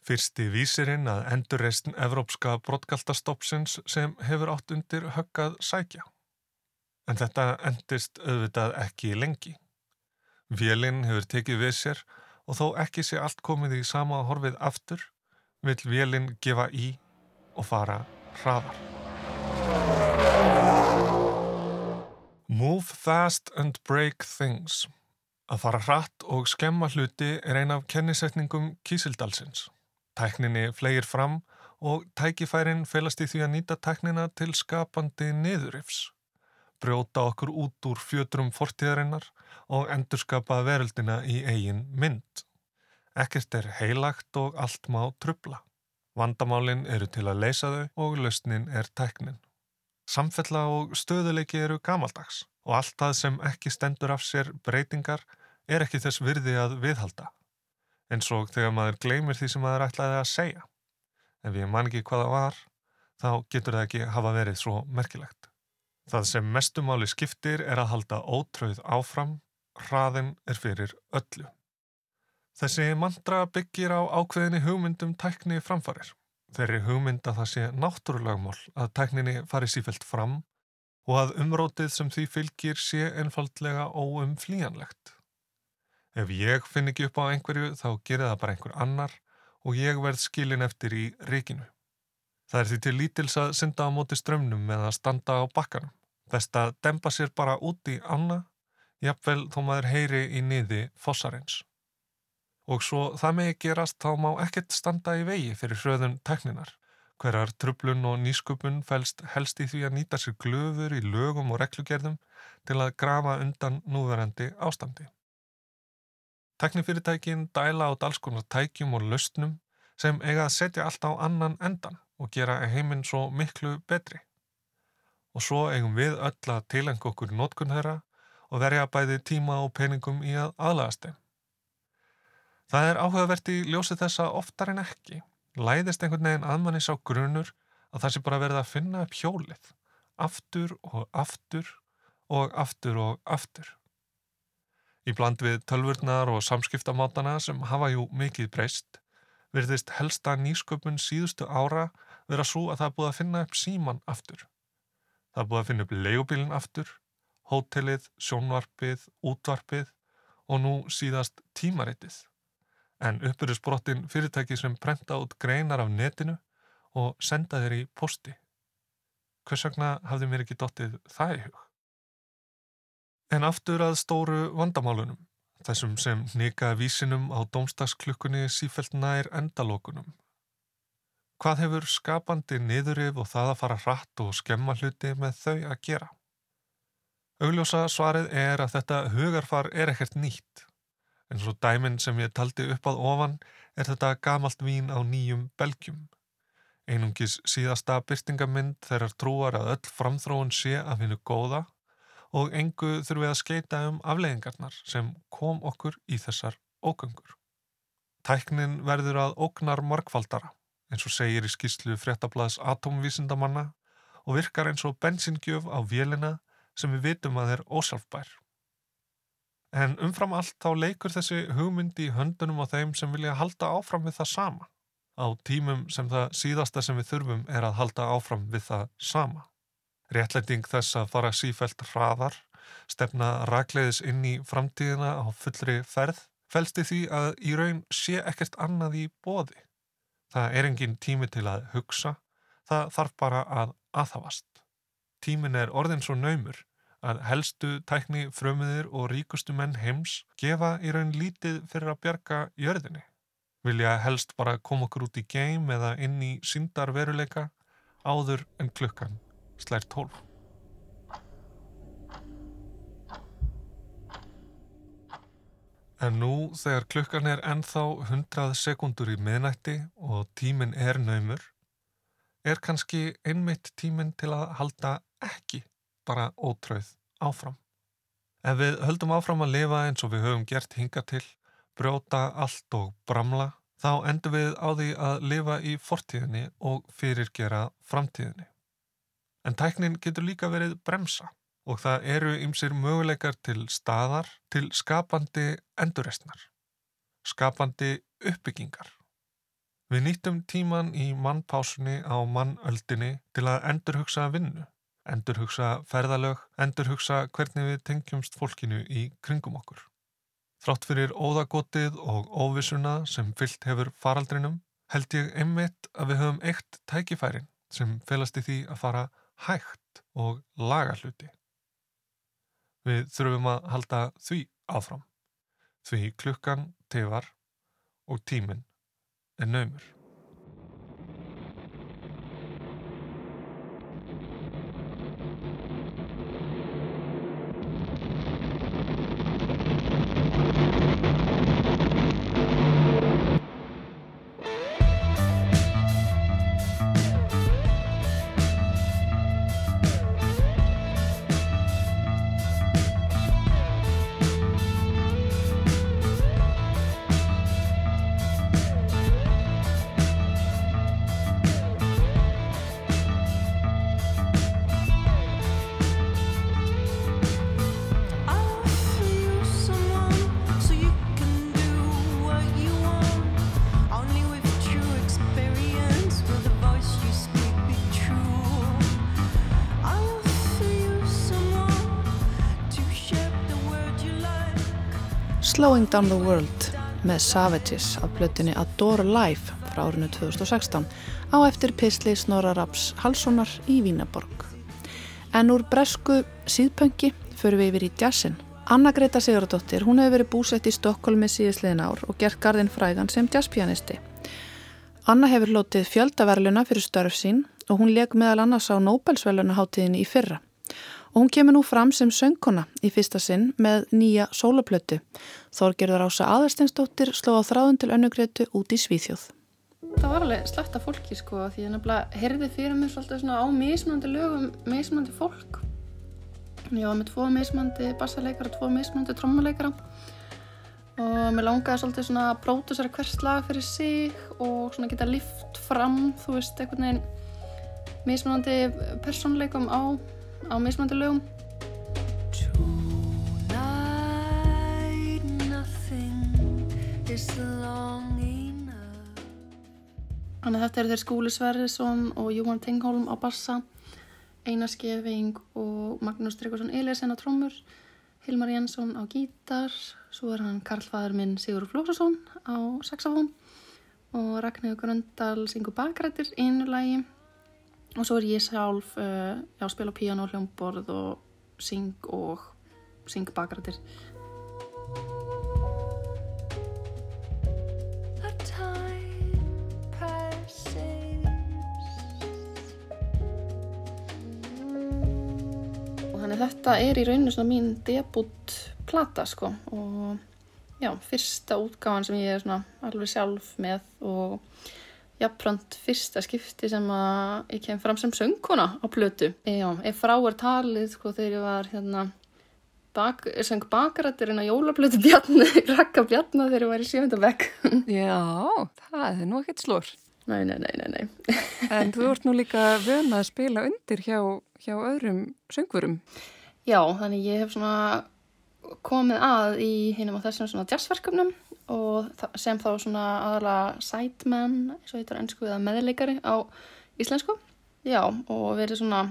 Fyrsti vísirinn að endurreistn Evrópska brottgaltastoppsins sem hefur átt undir höggað sækja. En þetta endist auðvitað ekki lengi. Vélinn hefur tekið við sér og þó ekki sé allt komið í sama horfið aftur, vil vélinn gefa í og fara hraðar. Move fast and break things. Að fara hratt og skemma hluti er ein af kennisetningum kísildalsins. Tækninni flegir fram og tækifærin felast í því að nýta tæknina til skapandi niðurifs. Brjóta okkur út úr fjötrum fortíðarinnar og endurskapa veröldina í eigin mynd. Ekkert er heilagt og allt má trubla. Vandamálinn eru til að leysa þau og lausnin er tæknin. Samfella og stöðuleiki eru gamaldags og allt það sem ekki stendur af sér breytingar er ekki þess virði að viðhalda. En svo þegar maður gleymir því sem maður ætlaði að segja. Ef ég man ekki hvaða var, þá getur það ekki hafa verið svo merkilegt. Það sem mestumáli skiptir er að halda ótröð áfram, hraðin er fyrir öllu. Þessi mantra byggir á ákveðinni hugmyndum tækni framfarir þeirri hugmynd að það sé náttúrulagmál að tækninni fari sífælt fram og að umrótið sem því fylgir sé einfaldlega óumflíjanlegt. Ef ég finn ekki upp á einhverju þá gerir það bara einhver annar og ég verð skilin eftir í ríkinu. Það er því til lítils að synda á móti strömmnum með að standa á bakkanum. Best að dempa sér bara út í anna, jafnvel þó maður heyri í niði fossarins og svo það megi gerast þá má ekkert standa í vegi fyrir hröðun tekninar. Hverjar trublun og nýsköpun fælst helst í því að nýta sér glöfur í lögum og reklugerðum til að grafa undan núverandi ástandi. Teknifyrirtækin dæla á dalskonar tækjum og löstnum sem eiga að setja allt á annan endan og gera heiminn svo miklu betri. Og svo eigum við öll að tilengja okkur nótkunn þeirra og verja bæði tíma og peningum í að aðlagast þeim. Það er áhugavert í ljósi þessa oftar en ekki. Læðist einhvern veginn aðmannis á grunur að það sé bara verið að finna upp hjólið. Aftur og aftur og aftur og aftur. Í bland við tölvurnar og samskiptamátana sem hafa jú mikið breyst, verðist helsta nýsköpun síðustu ára vera svo að það er búið að finna upp síman aftur. Það er búið að finna upp leigubílinn aftur, hótelið, sjónvarpið, útvarpið og nú síðast tímaritið en uppbyrjusbrottin fyrirtæki sem prenta út greinar af netinu og senda þeir í posti. Hvers vegna hafði mér ekki dottið það í hug? En aftur að stóru vandamálunum, þessum sem nýka vísinum á domstagsklukkunni sífælt nær endalókunum. Hvað hefur skapandi niðurif og það að fara hratt og skemma hluti með þau að gera? Augljósa svarið er að þetta hugarfar er ekkert nýtt En svo dæminn sem ég taldi upp að ofan er þetta gamalt vín á nýjum belgjum. Einungis síðasta byrstingamind þeirrar trúar að öll framþróun sé af hennu góða og engu þurfum við að skeita um afleggingarnar sem kom okkur í þessar ógöngur. Tæknin verður að ógnar markvaldara, eins og segir í skýslu fréttablaðs atomvísindamanna og virkar eins og bensingjöf á vélina sem við vitum að er ósálfbær. En umfram allt þá leikur þessi hugmyndi í höndunum á þeim sem vilja halda áfram við það sama. Á tímum sem það síðasta sem við þurfum er að halda áfram við það sama. Réttlæting þess að fara sífælt hraðar, stefna rakleiðis inn í framtíðina á fullri ferð, fælst í því að í raun sé ekkert annað í bóði. Það er engin tími til að hugsa, það þarf bara að aðhafast. Tímin er orðin svo naumur að helstu tækni frömiðir og ríkustu menn heims gefa í raun lítið fyrir að bjarga jörðinni. Vilja helst bara koma okkur út í geim eða inn í syndar veruleika áður en klukkan slær tólf. En nú þegar klukkan er ennþá hundrað sekundur í miðnætti og tíminn er naumur, er kannski einmitt tíminn til að halda ekki bara ótröð áfram. Ef við höldum áfram að lifa eins og við höfum gert hinga til, brjóta allt og bramla, þá endur við á því að lifa í fortíðinni og fyrirgera framtíðinni. En tæknin getur líka verið bremsa og það eru ymsir möguleikar til staðar til skapandi endurrestnar, skapandi uppbyggingar. Við nýttum tíman í mannpásunni á mannöldinni til að endurhugsa vinnu, endurhugsa ferðalög, endurhugsa hvernig við tengjumst fólkinu í kringum okkur. Þrátt fyrir óðagotið og óvissuna sem fyllt hefur faraldrinum held ég einmitt að við höfum eitt tækifærin sem felast í því að fara hægt og laga hluti. Við þurfum að halda því áfram, því klukkan tefar og tíminn er naumur.
Slowing Down the World með Savages af blöttinni Adore Life frá árinu 2016 á eftir Pisli Snorra Raps Halssonar í Vínaborg. En úr bresku síðpöngi förum við yfir í jazzin. Anna Greta Sigurdóttir, hún hefur verið búsett í Stokkólmi síðisliðin ár og gert gardinn frægan sem jazzpianisti. Anna hefur lótið fjöldaverluna fyrir störf sín og hún leik meðal annars á Nobelsverlunaháttíðinni í fyrra og hún kemur nú fram sem söngkona í fyrsta sinn með nýja sólaplötu. Þorgerður Ása Aðarsteinsdóttir sló á þráðun til önnugreitu út í Svíþjóð.
Það var alveg sletta fólki sko því ég nefnilega heyrði fyrir mig svolítið svona á mismunandi lögum, mismunandi fólk. Ég var með tvo mismunandi bassaleikara, tvo mismunandi trommuleikara og mér langaði svolítið svona að pródusera hvers lag fyrir sig og svona geta lift fram, þú veist, einhvern veginn mismunandi personleikum á á mismandi lögum. Þannig að þetta eru þeir Skúli Sverrisson og Júan Tengholm á bassa Einar Skeving og Magnús Tryggvarsson Eliasson á trommur Hilmar Jensson á gítar svo er hann Karlfæður minn Sigur Flósarsson á saxofón og Ragnhjóður Gröndal syngur bakrættir einu lægi og svo er ég sjálf uh, já, spila piano, hljómborð og syng og syng bakrættir þannig þetta er í rauninu svona mín debut plata sko. Og já, fyrsta útgáðan sem ég er svona alveg sjálf með og jafnframt fyrsta skipti sem að ég kem fram sem söngkona á plötu. Já, ef frá er talið sko þegar ég var hérna bak, söng bakarættirinn á jólaplötu bjarni, rakka bjarni þegar ég var í sjöndabæk.
Já, það er nú ekkert slór.
Nei, nei, nei, nei, nei.
en þú ert nú líka vöna að spila undir hjá, hjá öðrum söngvurum.
Já, þannig ég hef svona komið að í hinnum á þessum svona jazzverkefnum og sem þá svona aðalega sideman, eins og heitur ennsku eða meðleikari á íslensku. Já, og verið svona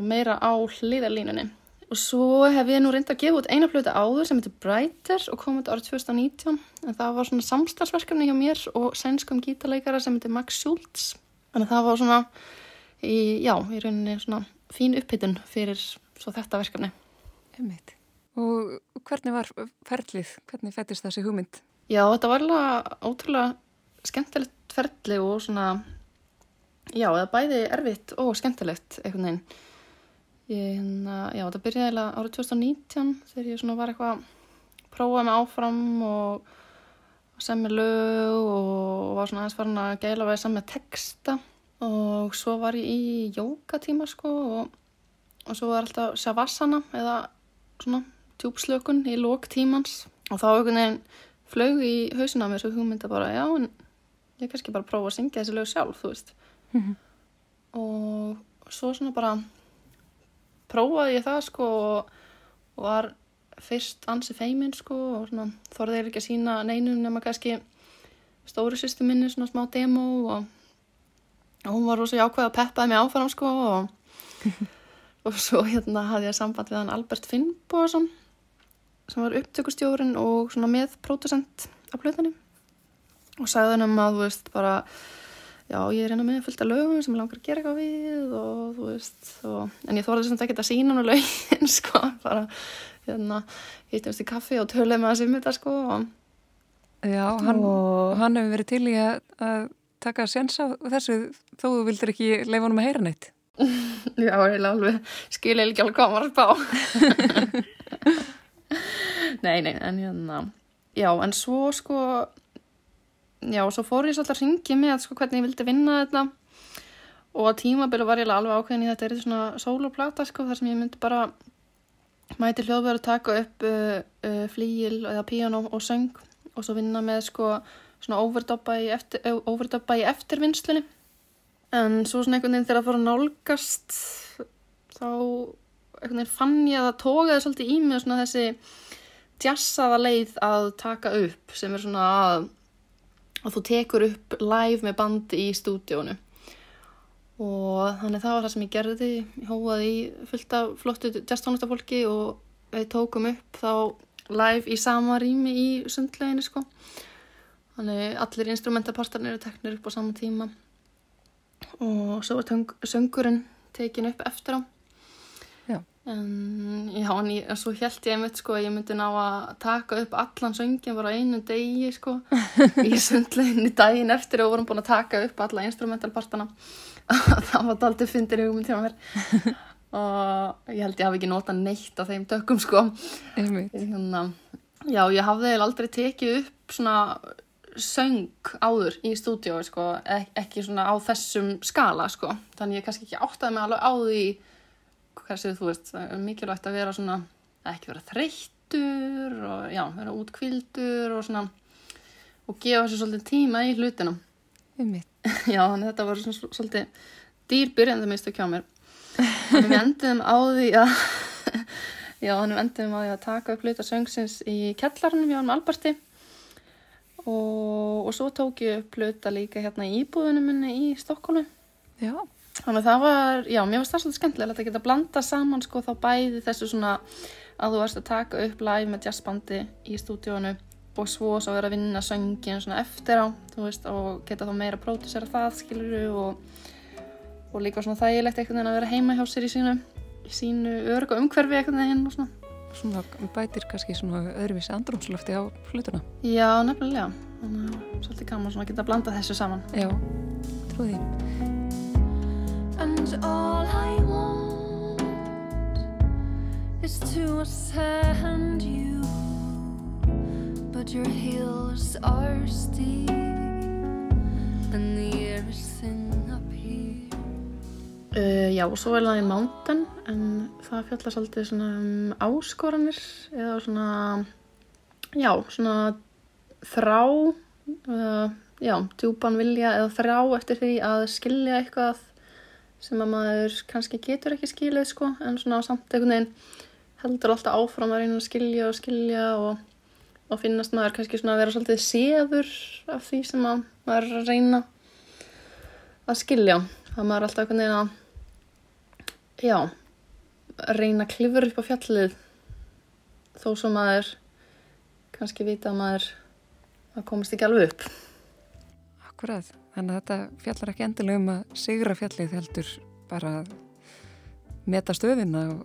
meira á hliðarlínunni. Og svo hef ég nú reyndið að gefa út eina flötu áður sem heitir Brighter og kom út árið 2019 en það var svona samstarfsverkefni hjá mér og sænskum gítarleikara sem heitir Max Schultz. Að það var svona í, já, í rauninni svona fín upphittun fyrir svo þetta verkefni.
Ummitt Og hvernig var ferlið? Hvernig fættist þessi hugmynd?
Já, þetta var alveg ótrúlega skemmtilegt ferli og svona, já, það bæði erfitt og skemmtilegt einhvern veginn. Ég, hérna, já, þetta byrjaði eiginlega árið 2019 þegar ég svona var eitthvað að prófa mig áfram og semja lög og var svona aðeins farin að geila að vera saman með texta og svo var ég í jókatíma sko og, og svo var alltaf shavasana eða svona tjúpslökun í lók tímans. Og þá einhvern veginn flög í hausina mér svo hugmynda bara já en ég er kannski bara prófa að syngja þessi lög sjálf þú veist. Mm -hmm. og svo svona bara prófaði ég það sko og, var fyrst ansi feimin sko og svona þorði ég ekki að sína neinum nema kannski stóru sýstu minni svona smá demo og, og hún var rosa jákvæð að peppaði mig áfram sko og, og svo hérna hafði ég samband við hann Albert Finnbóðsson sem var upptökustjórin og svona með pródusent af blöðinni og sagði hann um að þú veist bara já ég er hérna með fullt af lögum sem ég langar að gera eitthvað við og þú veist og, en ég þorði sem þetta ekki að sína hann og lögin sko bara hérna hittumst í kaffi og töluði með að sem þetta sko og
Já, hann, og... hann hefur verið til í að, að taka séns á þessu þó þú vildur ekki leifa hann með heyra neitt.
Já, ég er alveg skilja ekki alveg hvað maður spá. nei, nei, en hérna, já, en svo sko, já, svo fór ég svolítið að ringi með sko hvernig ég vildi vinna þetta. Og á tímabilu var ég alveg ákveðin í þetta er þetta svona soloplata sko þar sem ég myndi bara mæti hljóðverð að taka upp uh, uh, flíil eða piano og söng og svo vinna með sko svona overdubba í, eftir, í eftirvinnslunni. En svo svona einhvern veginn þegar það fór að nálgast þá einhvern veginn fann ég að það tókaði svolítið í mig svona þessi jazzaða leið að taka upp sem er svona að, að þú tekur upp live með bandi í stúdíónu og þannig það var það sem ég gerði ég hófaði í fullt af flottu jazztónlistafólki og við tókum upp þá live í sama rými í sundleginu sko. Þannig allir instrumentapartarnir eru teknir upp á sama tíma. Og svo var söngurinn tekin upp eftir á. En já, en ég, svo held ég einmitt sko að ég myndi ná að taka upp allan söngin bara einu degi sko í sundleginu daginn eftir og vorum búin að taka upp alla instrumentalpartana. Það var aldrei fyndir hugum til mér. Og ég held ég hafi ekki nota neitt á þeim dökum sko. Þannig, já, ég hafði aldrei tekið upp svona söng áður í stúdíu sko, Ek ekki svona á þessum skala sko, þannig ég kannski ekki áttaði mig alveg á því hversu þú veist, mikilvægt að vera svona ekki vera þreyttur og já, vera útkvildur og svona og gefa þessu svolítið tíma í hlutina. Já, þannig þetta var svona svolítið dýrbyrjandi mistu kjá mér. Þannig við endum á því að já, þannig við endum á því að taka upp hluta söngsins í kellarnum hjá hann Alberti. Og, og svo tók ég upp hluta líka hérna í íbúðunum minni í Stokkólu
Já
Þannig að það var, já, mér var það svolítið skemmtilega að geta blanda saman sko þá bæði þessu svona að þú varst að taka upp live með jazzbandi í stúdíónu og svo svo vera að vinna söngin svona eftir á, þú veist, og geta þá meira að pródusera það, skiluru og og líka svona þægilegt einhvern veginn að vera heima hjá sér í sínu, sínu örg og umhverfi einhvern veginn og svona.
Svona bætir kannski svona öðruvísi andrumslöfti á hlutuna.
Já, nefnilega. Þannig að svolítið gaman svona að geta blanda þessu saman.
Já, trúið því. And all I want is to ascend you. But your heels are steep And the air is thin
Uh, já, og svo er það í Mountain en það fjallar svolítið svona um áskoranir eða svona já, svona þrá uh, já, djúpan vilja eða þrá eftir því að skilja eitthvað sem að maður kannski getur ekki skilið sko, en svona samt einhvern veginn heldur alltaf áfram að reyna að skilja og skilja og, og finnast maður kannski svona að vera svolítið séður af því sem að maður er að reyna að skilja. Það maður alltaf einhvern veginn að já, reyna að klifra upp á fjallið þó sem maður kannski vita að maður að komast ekki alveg upp
Akkurat, þannig að þetta fjallar ekki endilega um að sigra fjallið heldur bara að meta stöðina og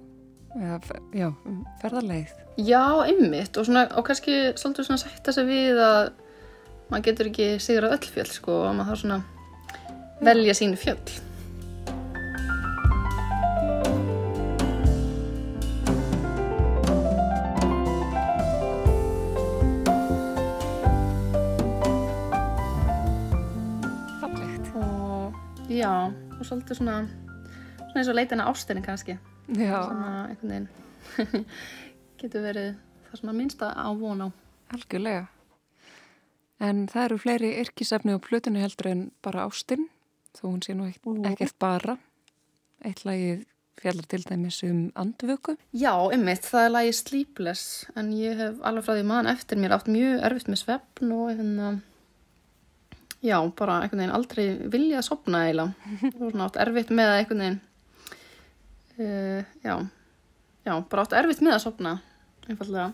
ja, já, ferðarleið
Já, ymmit og, og kannski svolítið svona sætta sig við að maður getur ekki sigrað öll fjöll sko og maður þarf svona velja sínu fjöll Já, og svolítið svona, svona eins og leitina ástinni kannski.
Já.
Svona einhvern veginn getur verið það svona minnsta á von á.
Algjörlega. En það eru fleiri yrkisefni á plötunni heldur en bara ástinn, þó hún sé nú ekkert, ekkert bara. Eitt lagið fjallar til dæmis um andvöku.
Já, ymmit, það er lagi Sleepless en ég hef alveg frá því mann eftir mér átt mjög erfitt með svefn og hérna já, bara einhvern veginn aldrei vilja að sopna eiginlega og svona átt erfitt með að einhvern veginn uh, já, já, bara átt erfitt með að sopna einfallega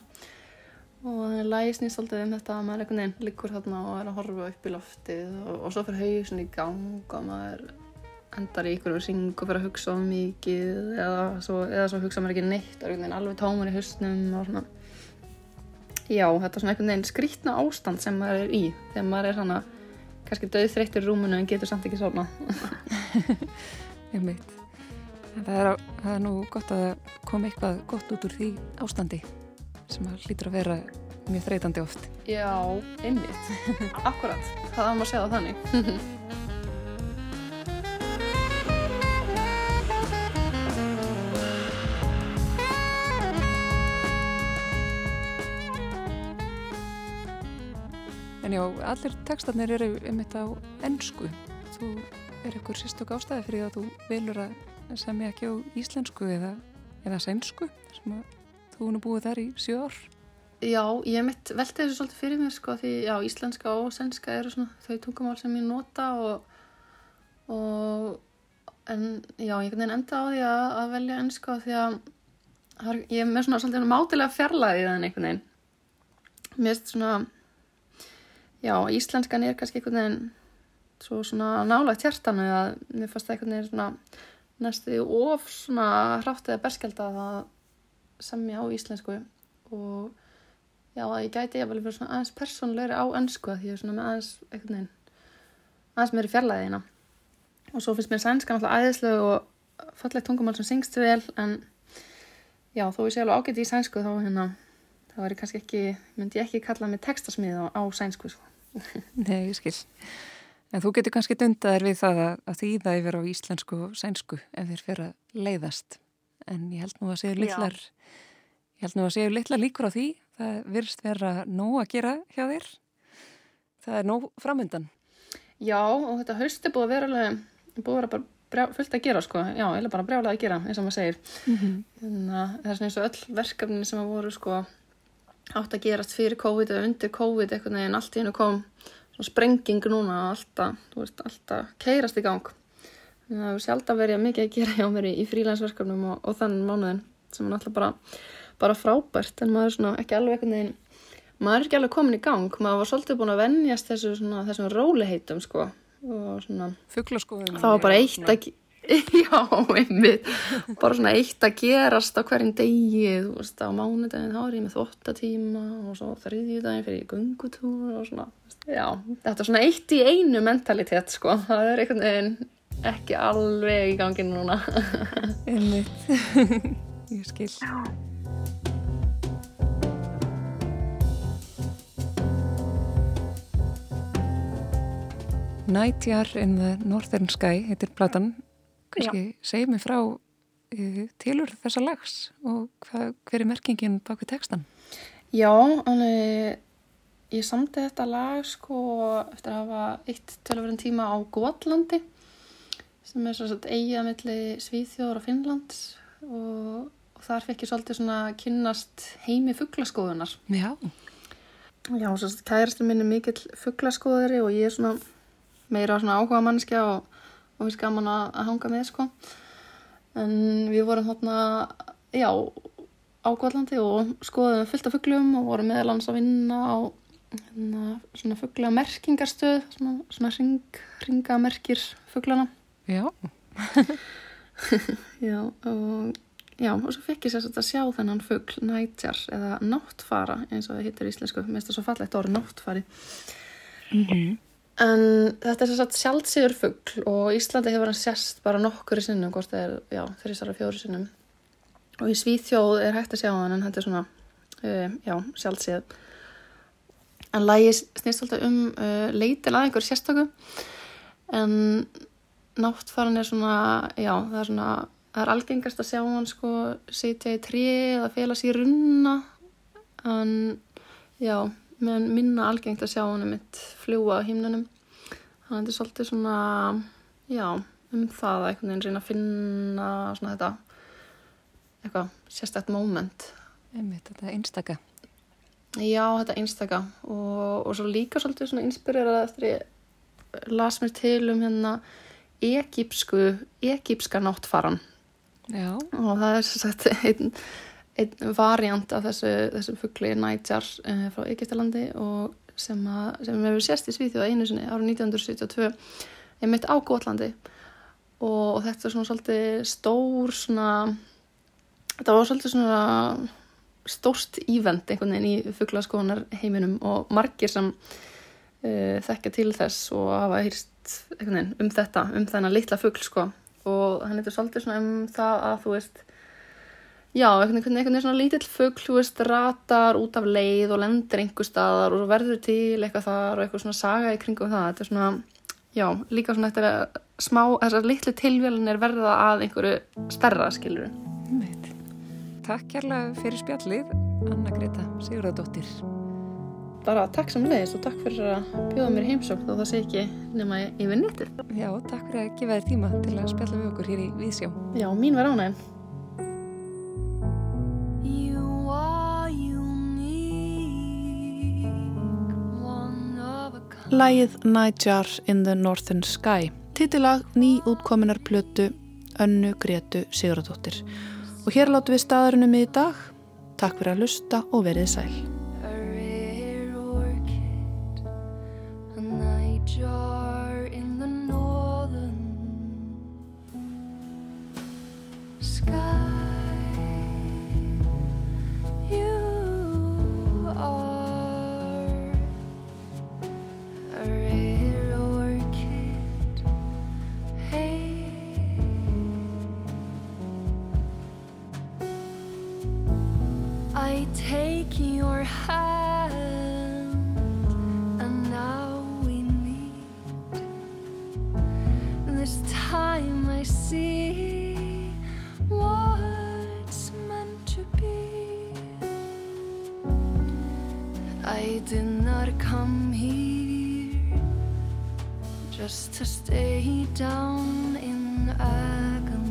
og þannig lagi snýst alltaf um þetta að maður einhvern veginn liggur þarna og er að horfa upp í loftið og, og svo fyrir hausin í gang og maður endar í ykkur og fyrir að hugsa um mikið eða svo, eða svo hugsa maður ekki neitt og alveg tómur í hausnum og svona. Já, þetta er svona einhvern veginn skrítna ástand sem maður er í þegar maður er svona kannski döð þreyttur rúmunu en getur samt ekki
veit það er, það er nú gott að koma eitthvað gott út úr því ástandi sem að hlýtur að vera mjög þreytandi oft.
Já, einmitt. Akkurat, það á maður að segja það þannig
En já, allir textarnir eru einmitt á ennsku. Þú er ykkur sérstök ástæði fyrir að þú velur að semja ekki á íslensku eða, eða sænsku sem að þú er búið þar í sjö ár.
Já, ég mitt velti þessu svolítið fyrir mér sko því já, íslenska og sænska eru svona þau tungumál sem ég nota og, og en já, ég enda á því að, að velja ennska því að ég er með svona svolítið mátilega fjarlæðið en einhvern veginn. Mér erst svona já, íslenskan er kannski einhvern veginn svo svona nálagt hjartanu að mér fannst það einhvern veginn svona næstu of svona hrátt eða berskjald að semja á íslensku. Og já, að ég gæti ég vel fyrir svona aðeins persónleiri á önsku að því að svona með aðeins einhvern veginn aðeins meiri fjarlæðina og svo finnst mér sænskan alltaf æðislega og fallegt tungumál sem syngst vel en já, þó ég sé alveg ágæti í sænsku þá hérna það væri kannski ekki, myndi ég ekki kalla mig textasmið á, á sænsku sko
Nei, ég skil. En þú getur kannski dundaðir við það að, að þýða yfir á íslensku og sænsku ef þeir fyrir að leiðast. En ég held nú að séu litlar, ég held nú að séu litlar líkur á því. Það virðst vera nóg að gera hjá þér. Það er nóg framöndan.
Já, og þetta haust er búið að vera alveg, búið að vera bara brjá, fullt að gera sko. Já, eða bara brjálega að gera, eins og maður segir. Mm -hmm. Þannig að það er svona eins og öll verkefni sem að voru sko átt að gerast fyrir COVID eða undir COVID eitthvað en allt í hennu kom sprenging núna alltaf, þú veist, alltaf keirast í gang. Að það hefur sjálf að verið mikið að gera hjá mér í frílansverkefnum og, og þannig mánuðin sem er alltaf bara, bara frábært en maður er ekki alveg eitthvað neginn maður er ekki alveg komin í gang, maður var svolítið búin að vennjast þessu svona, þessum róliheitum sko og svona Það var bara eitt að Já, einmitt. Bara svona eitt að gerast á hverjum degi, þú veist, á mánudagin þá er ég með þottatíma og svo þriðjudagin fyrir ég gungutúr og svona. Já, þetta er svona eitt í einu mentalitet, sko. Það er einhvern veginn ekki alveg í gangin núna.
Einmitt. ég skil. Já. Nightjar in the Northern Sky heitir platan kannski segja mig frá uh, tilur þessa lags og hva, hver er merkingin bak við textan?
Já, þannig ég samti þetta lag sko eftir að hafa eitt tölurverðin tíma á Gótlandi sem er svona eiga melli Svíþjóður og Finnlands og, og þar fekk ég svolítið svona kynast heimi fugglaskoðunar.
Já.
Já, svona kærastur minn er mikill fugglaskoðari og ég er svona meira svona áhuga mannskja og og við skaman að, hanga með sko. En við vorum þarna já á Góðlandi og skoðum fullt af fugglum og vorum meðalans að vinna á hérna, svona fuggla merkingarstöð svona, svona ring, ringamerkir fugglana
Já.
Já og Já, og svo fekk ég sér að sjá þennan fuggl nætjar eða náttfara eins og það hittir íslensku, mér finnst það svo fallegt orð náttfari. Mm -hmm. En þetta er svo satt sjálfsýður fuggl og Íslandi hefur hann sérst bara nokkur í sinnum, hvort það er, já, þrjusar og fjóri sinnum. Og í Svíþjóð er hægt að sjá hann en þetta er svona, uh, já, sjálfsýð. En lægi snýst alltaf um uh, leitin að einhver sérstöku. En náttfaran er svona, já, það er svona, það er algengast að sjá hann sko sitja í tri eða fela sér runna. En, já, meðan minna algengt að sjá hann um mitt fljúa á himnunum þannig að þetta er svolítið svona já, um það að einhvern veginn reyna að finna svona þetta eitthvað sérstætt moment.
Einmitt, þetta einstaka.
Já, þetta einstaka. Og, og svo líka svolítið svona inspirerað eftir ég las mér til um hérna ekipsku, ekipska náttfaran.
Já,
og það er sagt einn, einn variant af þessu, þessu fuggli Nightjar uh, frá Egyptalandi og sem, að, sem hefur sérst í Svíþjóða einu sinni árið 1972 einmitt á Gótlandi og, og þetta er svona svolítið stór svona þetta var svolítið svona stórst ívend einhvern veginn í fugglaskoðunar heiminum og margir sem uh, þekkja til þess og hafa hýrst um þetta, um þennan litla fuggl sko. Og hann heitir svolítið svona um það að þú veist já, einhvern veginn, einhvern veginn svona lítill fuggl, þú veist, ratar út af leið og lendir einhver staðar og verður til eitthvað þar og eitthvað svona saga í kringum það, þetta er svona já, líka svona þetta er smá, þessar litlu tilvélinir verða að einhverju stærra, skilur
einmitt. Takk kærlega fyrir spjallið Anna Greta Sigurðardóttir.
Bara takk sem leiðist og takk fyrir að bjóða mér heimsókn og það sé ekki nema yfir netið.
Já, takk fyrir að gefa þér tíma til að spjalla við okkur hér í Vísjá
já, mín var ánægin
Lægið Nightjar in the Northern Sky. Titilag ný útkominar plötu Önnu Gretu Sigurðardóttir. Og hér látum við staðarinnum í dag Takk fyrir að lusta og verið sæl
take your hand, and now we meet. This time I see what's meant to be. I did not come here just to stay down in agony.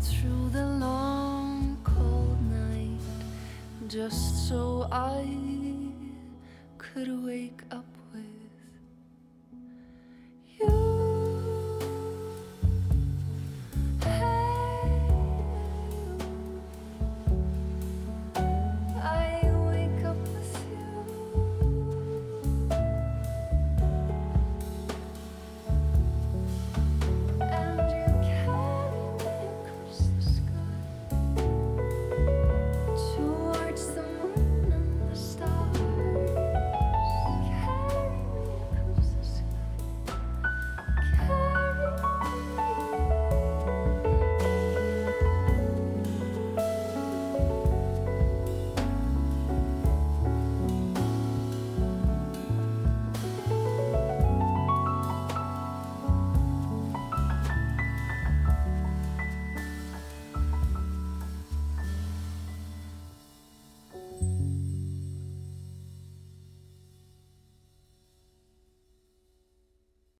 Through the long, cold night just so I